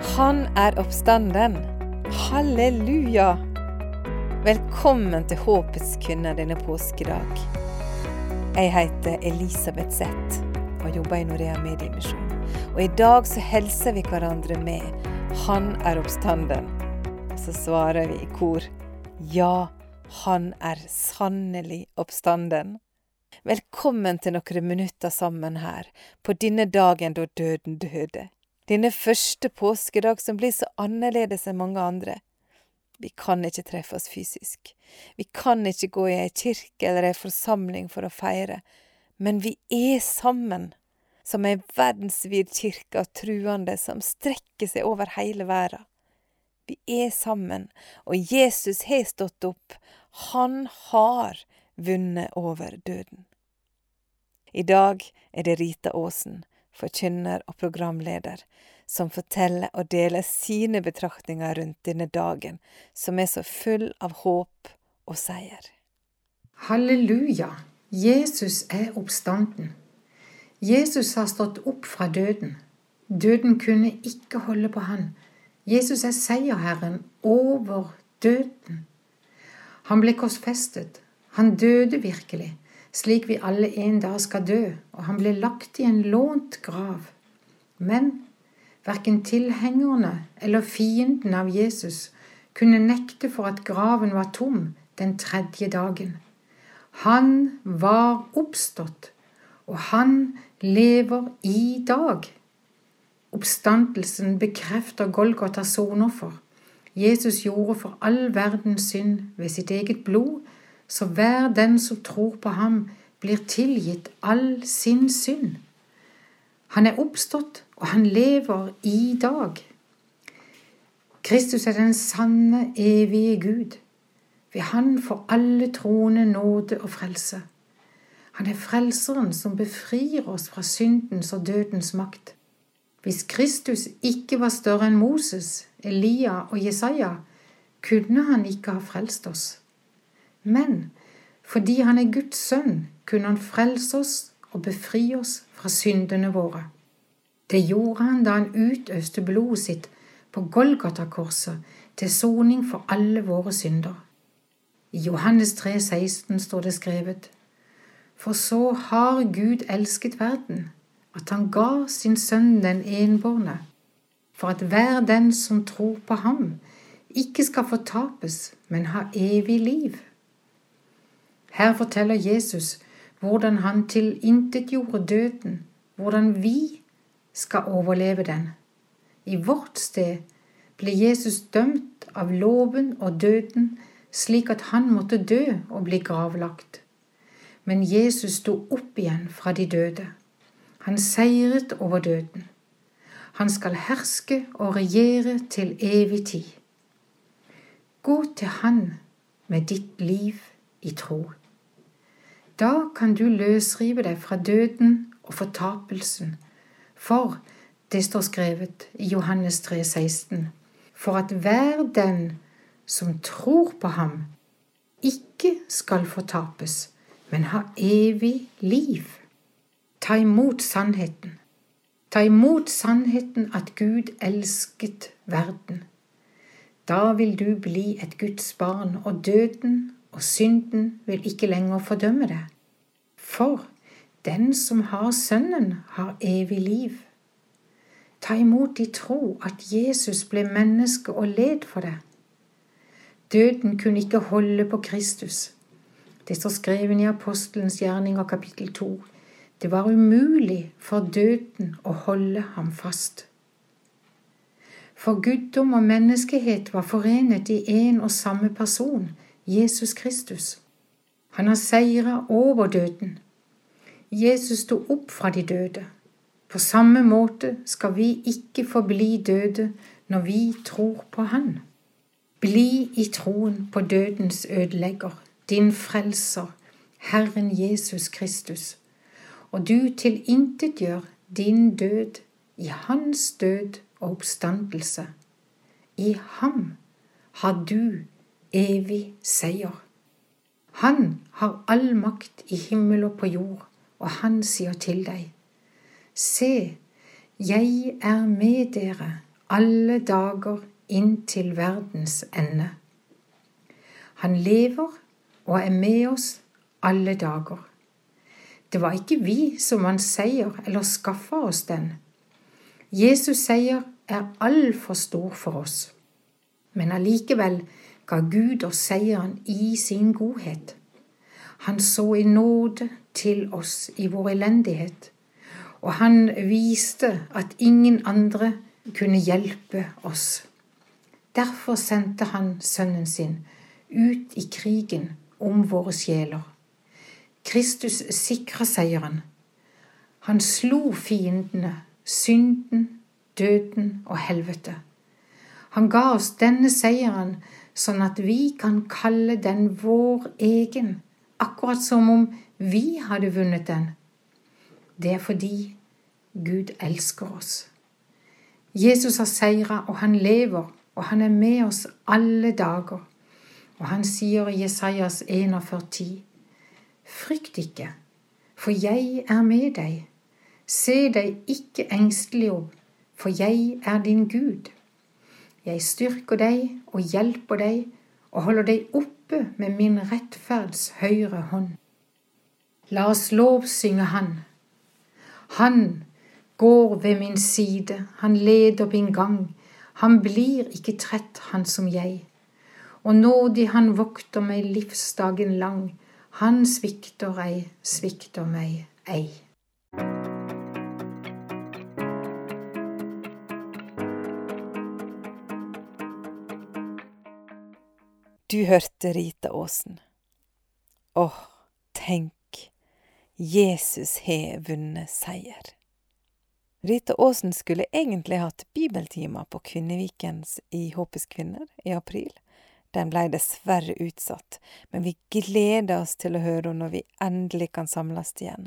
Han er oppstanden. Halleluja! Velkommen til Håpets kvinner denne påskedag. Jeg heter Elisabeth Zett og jobber i Norea Mediemisjon. Og i dag så hilser vi hverandre med 'Han er oppstanden'. Og så svarer vi i kor 'Ja, han er sannelig oppstanden'. Velkommen til noen minutter sammen her, på denne dagen da døden døde. Denne første påskedag som blir så annerledes enn mange andre. Vi kan ikke treffe oss fysisk. Vi kan ikke gå i ei kirke eller ei forsamling for å feire, men vi er sammen, som ei verdensvid kirke av truende som strekker seg over hele verden. Vi er sammen, og Jesus har stått opp. Han har vunnet over døden. I dag er det Rita Aasen, forkynner og programleder, som forteller og deler sine betraktninger rundt denne dagen, som er så full av håp og seier. Halleluja! Jesus er oppstanden. Jesus har stått opp fra døden. Døden kunne ikke holde på han. Jesus er seierherren over døden. Han ble korsfestet. Han døde virkelig slik vi alle en dag skal dø, og han ble lagt i en lånt grav. Men verken tilhengerne eller fienden av Jesus kunne nekte for at graven var tom den tredje dagen. Han var oppstått, og han lever i dag. Oppstandelsen bekrefter Golgotha soner for. Jesus gjorde for all verdens synd ved sitt eget blod så hver den som tror på ham, blir tilgitt all sin synd. Han er oppstått, og han lever i dag. Kristus er den sanne, evige Gud. Ved Han får alle troende nåde og frelse. Han er frelseren som befrir oss fra syndens og dødens makt. Hvis Kristus ikke var større enn Moses, Elia og Jesaja, kunne han ikke ha frelst oss. Men fordi han er Guds sønn, kunne han frelse oss og befri oss fra syndene våre. Det gjorde han da han utøste blodet sitt på Golgata-korset til soning for alle våre synder. I Johannes 3, 16 står det skrevet, For så har Gud elsket verden, at han ga sin sønn den enbårne, for at hver den som tror på ham, ikke skal fortapes, men ha evig liv. Her forteller Jesus hvordan han tilintetgjorde døden, hvordan vi skal overleve den. I vårt sted ble Jesus dømt av loven og døden slik at han måtte dø og bli gravlagt. Men Jesus sto opp igjen fra de døde. Han seiret over døden. Han skal herske og regjere til evig tid. Gå til Han med ditt liv i tro. Da kan du løsrive deg fra døden og fortapelsen, for det står skrevet i Johannes 3, 16, for at hver den som tror på ham, ikke skal fortapes, men ha evig liv. Ta imot sannheten. Ta imot sannheten at Gud elsket verden. Da vil du bli et Guds barn, og døden og synden vil ikke lenger fordømme det. For den som har Sønnen, har evig liv. Ta imot i tro at Jesus ble menneske og led for deg. Døden kunne ikke holde på Kristus. Det står skrevet i Apostelens gjerninger kapittel 2. Det var umulig for døden å holde ham fast. For guddom og menneskehet var forenet i én og samme person, Jesus Kristus. Han har seira over døden. Jesus sto opp fra de døde. På samme måte skal vi ikke forbli døde når vi tror på Han. Bli i troen på dødens ødelegger, din frelser, Herren Jesus Kristus, og du tilintetgjør din død i Hans død og oppstandelse. I ham har du evig seier. Han har all makt i himmel og på jord, og han sier til deg, Se, jeg er med dere alle dager inntil verdens ende. Han lever og er med oss alle dager. Det var ikke vi som vant seier eller skaffa oss den. Jesus' seier er altfor stor for oss. Men allikevel ga Gud oss seieren i sin godhet. Han så i nåde til oss i vår elendighet, og han viste at ingen andre kunne hjelpe oss. Derfor sendte han sønnen sin ut i krigen om våre sjeler. Kristus sikra seieren. Han slo fiendene, synden, døden og helvete. Han ga oss denne seieren sånn at vi kan kalle den vår egen, akkurat som om vi hadde vunnet den. Det er fordi Gud elsker oss. Jesus har seira, og han lever, og han er med oss alle dager. Og han sier i Jesajas 41,10.: Frykt ikke, for jeg er med deg. Se deg ikke engstelig om, for jeg er din Gud. Jeg styrker deg og hjelper deg og holder deg oppe med min rettferds høyre hånd. La oss lovsynge Han. Han går ved min side, han leder min gang, han blir ikke trett, han som jeg. Og nådig han vokter meg livsdagen lang, han svikter ei, svikter meg ei. Du hørte Rita Aasen. Åh, tenk, Jesus har vunnet seier. Rita Aasen skulle egentlig hatt bibeltimer på Kvinnevikens i Håpets kvinner i april. Den blei dessverre utsatt, men vi gleder oss til å høre henne når vi endelig kan samles igjen,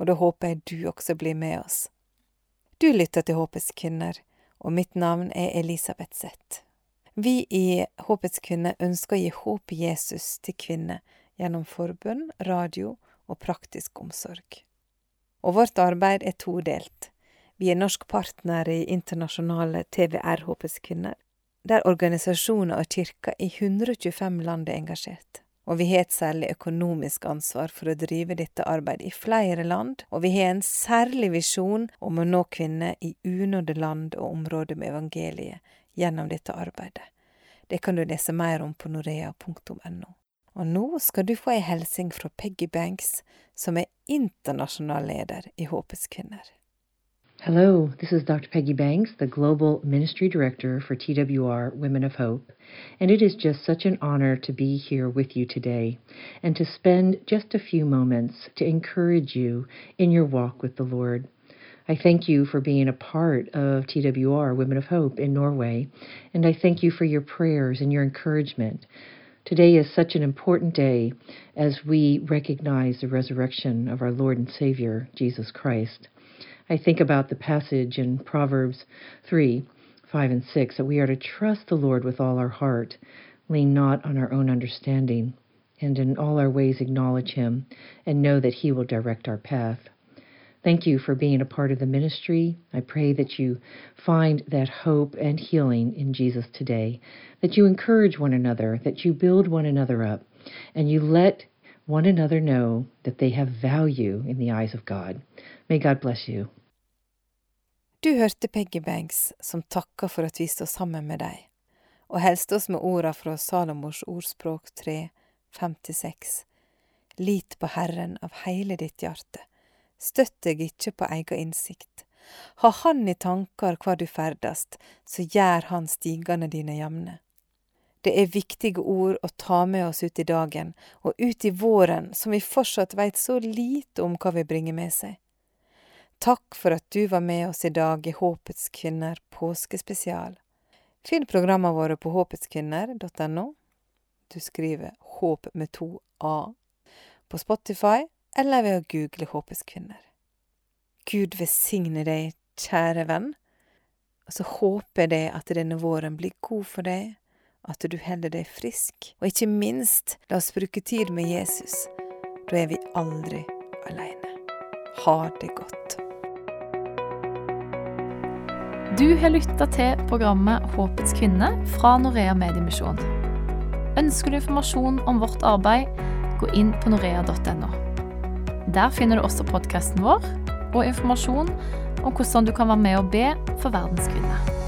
og da håper jeg du også blir med oss. Du lytter til Håpets kvinner, og mitt navn er Elisabeth Zeth. Vi i Håpets kvinne ønsker å gi håp Jesus til kvinner gjennom forbund, radio og praktisk omsorg. Og vårt arbeid er todelt. Vi er norsk partner i internasjonale TVR Håpets kvinner, der organisasjoner og kirker i 125 land er engasjert. Og vi har et særlig økonomisk ansvar for å drive dette arbeidet i flere land, og vi har en særlig visjon om å nå kvinner i unådde land og områder med evangeliet gjennom dette arbeidet. Det kan du lese mer om på norea.no. Og nå skal du få ei hilsen fra Peggy Banks, som er internasjonal leder i Håpets kvinner. Hello, this is Dr. Peggy Banks, the Global Ministry Director for TWR Women of Hope, and it is just such an honor to be here with you today and to spend just a few moments to encourage you in your walk with the Lord. I thank you for being a part of TWR Women of Hope in Norway, and I thank you for your prayers and your encouragement. Today is such an important day as we recognize the resurrection of our Lord and Savior, Jesus Christ. I think about the passage in Proverbs 3 5 and 6 that we are to trust the Lord with all our heart, lean not on our own understanding, and in all our ways acknowledge Him, and know that He will direct our path. Thank you for being a part of the ministry. I pray that you find that hope and healing in Jesus today, that you encourage one another, that you build one another up, and you let one another know that they have value in the eyes of God. May God bless you. Du hørte Peggy Banks som takka for at vi står sammen med deg, og helste oss med orda fra Salomors ordspråk 3, 56. Lit på Herren av heile ditt hjerte, støtt deg ikkje på egen innsikt. Ha Han i tankar hvor du ferdast, så gjør Han stigane dine jamne. Det er viktige ord å ta med oss ut i dagen, og ut i våren, som vi fortsatt veit så lite om hva vi bringer med seg. Takk for at du var med oss i dag i Håpets kvinner påskespesial. Finn programmene våre på håpetskvinner.no. Du skriver Håp med to A. På Spotify eller ved å google Håpets kvinner. Gud velsigne deg, kjære venn. Og så håper jeg at denne våren blir god for deg, at du holder deg frisk, og ikke minst, la oss bruke tid med Jesus. Da er vi aldri aleine. Ha det godt. Du har lytta til programmet Håpets kvinne fra Norea Mediemisjon. Ønsker du informasjon om vårt arbeid, gå inn på norea.no. Der finner du også podkasten vår og informasjon om hvordan du kan være med og be for verdens kvinner.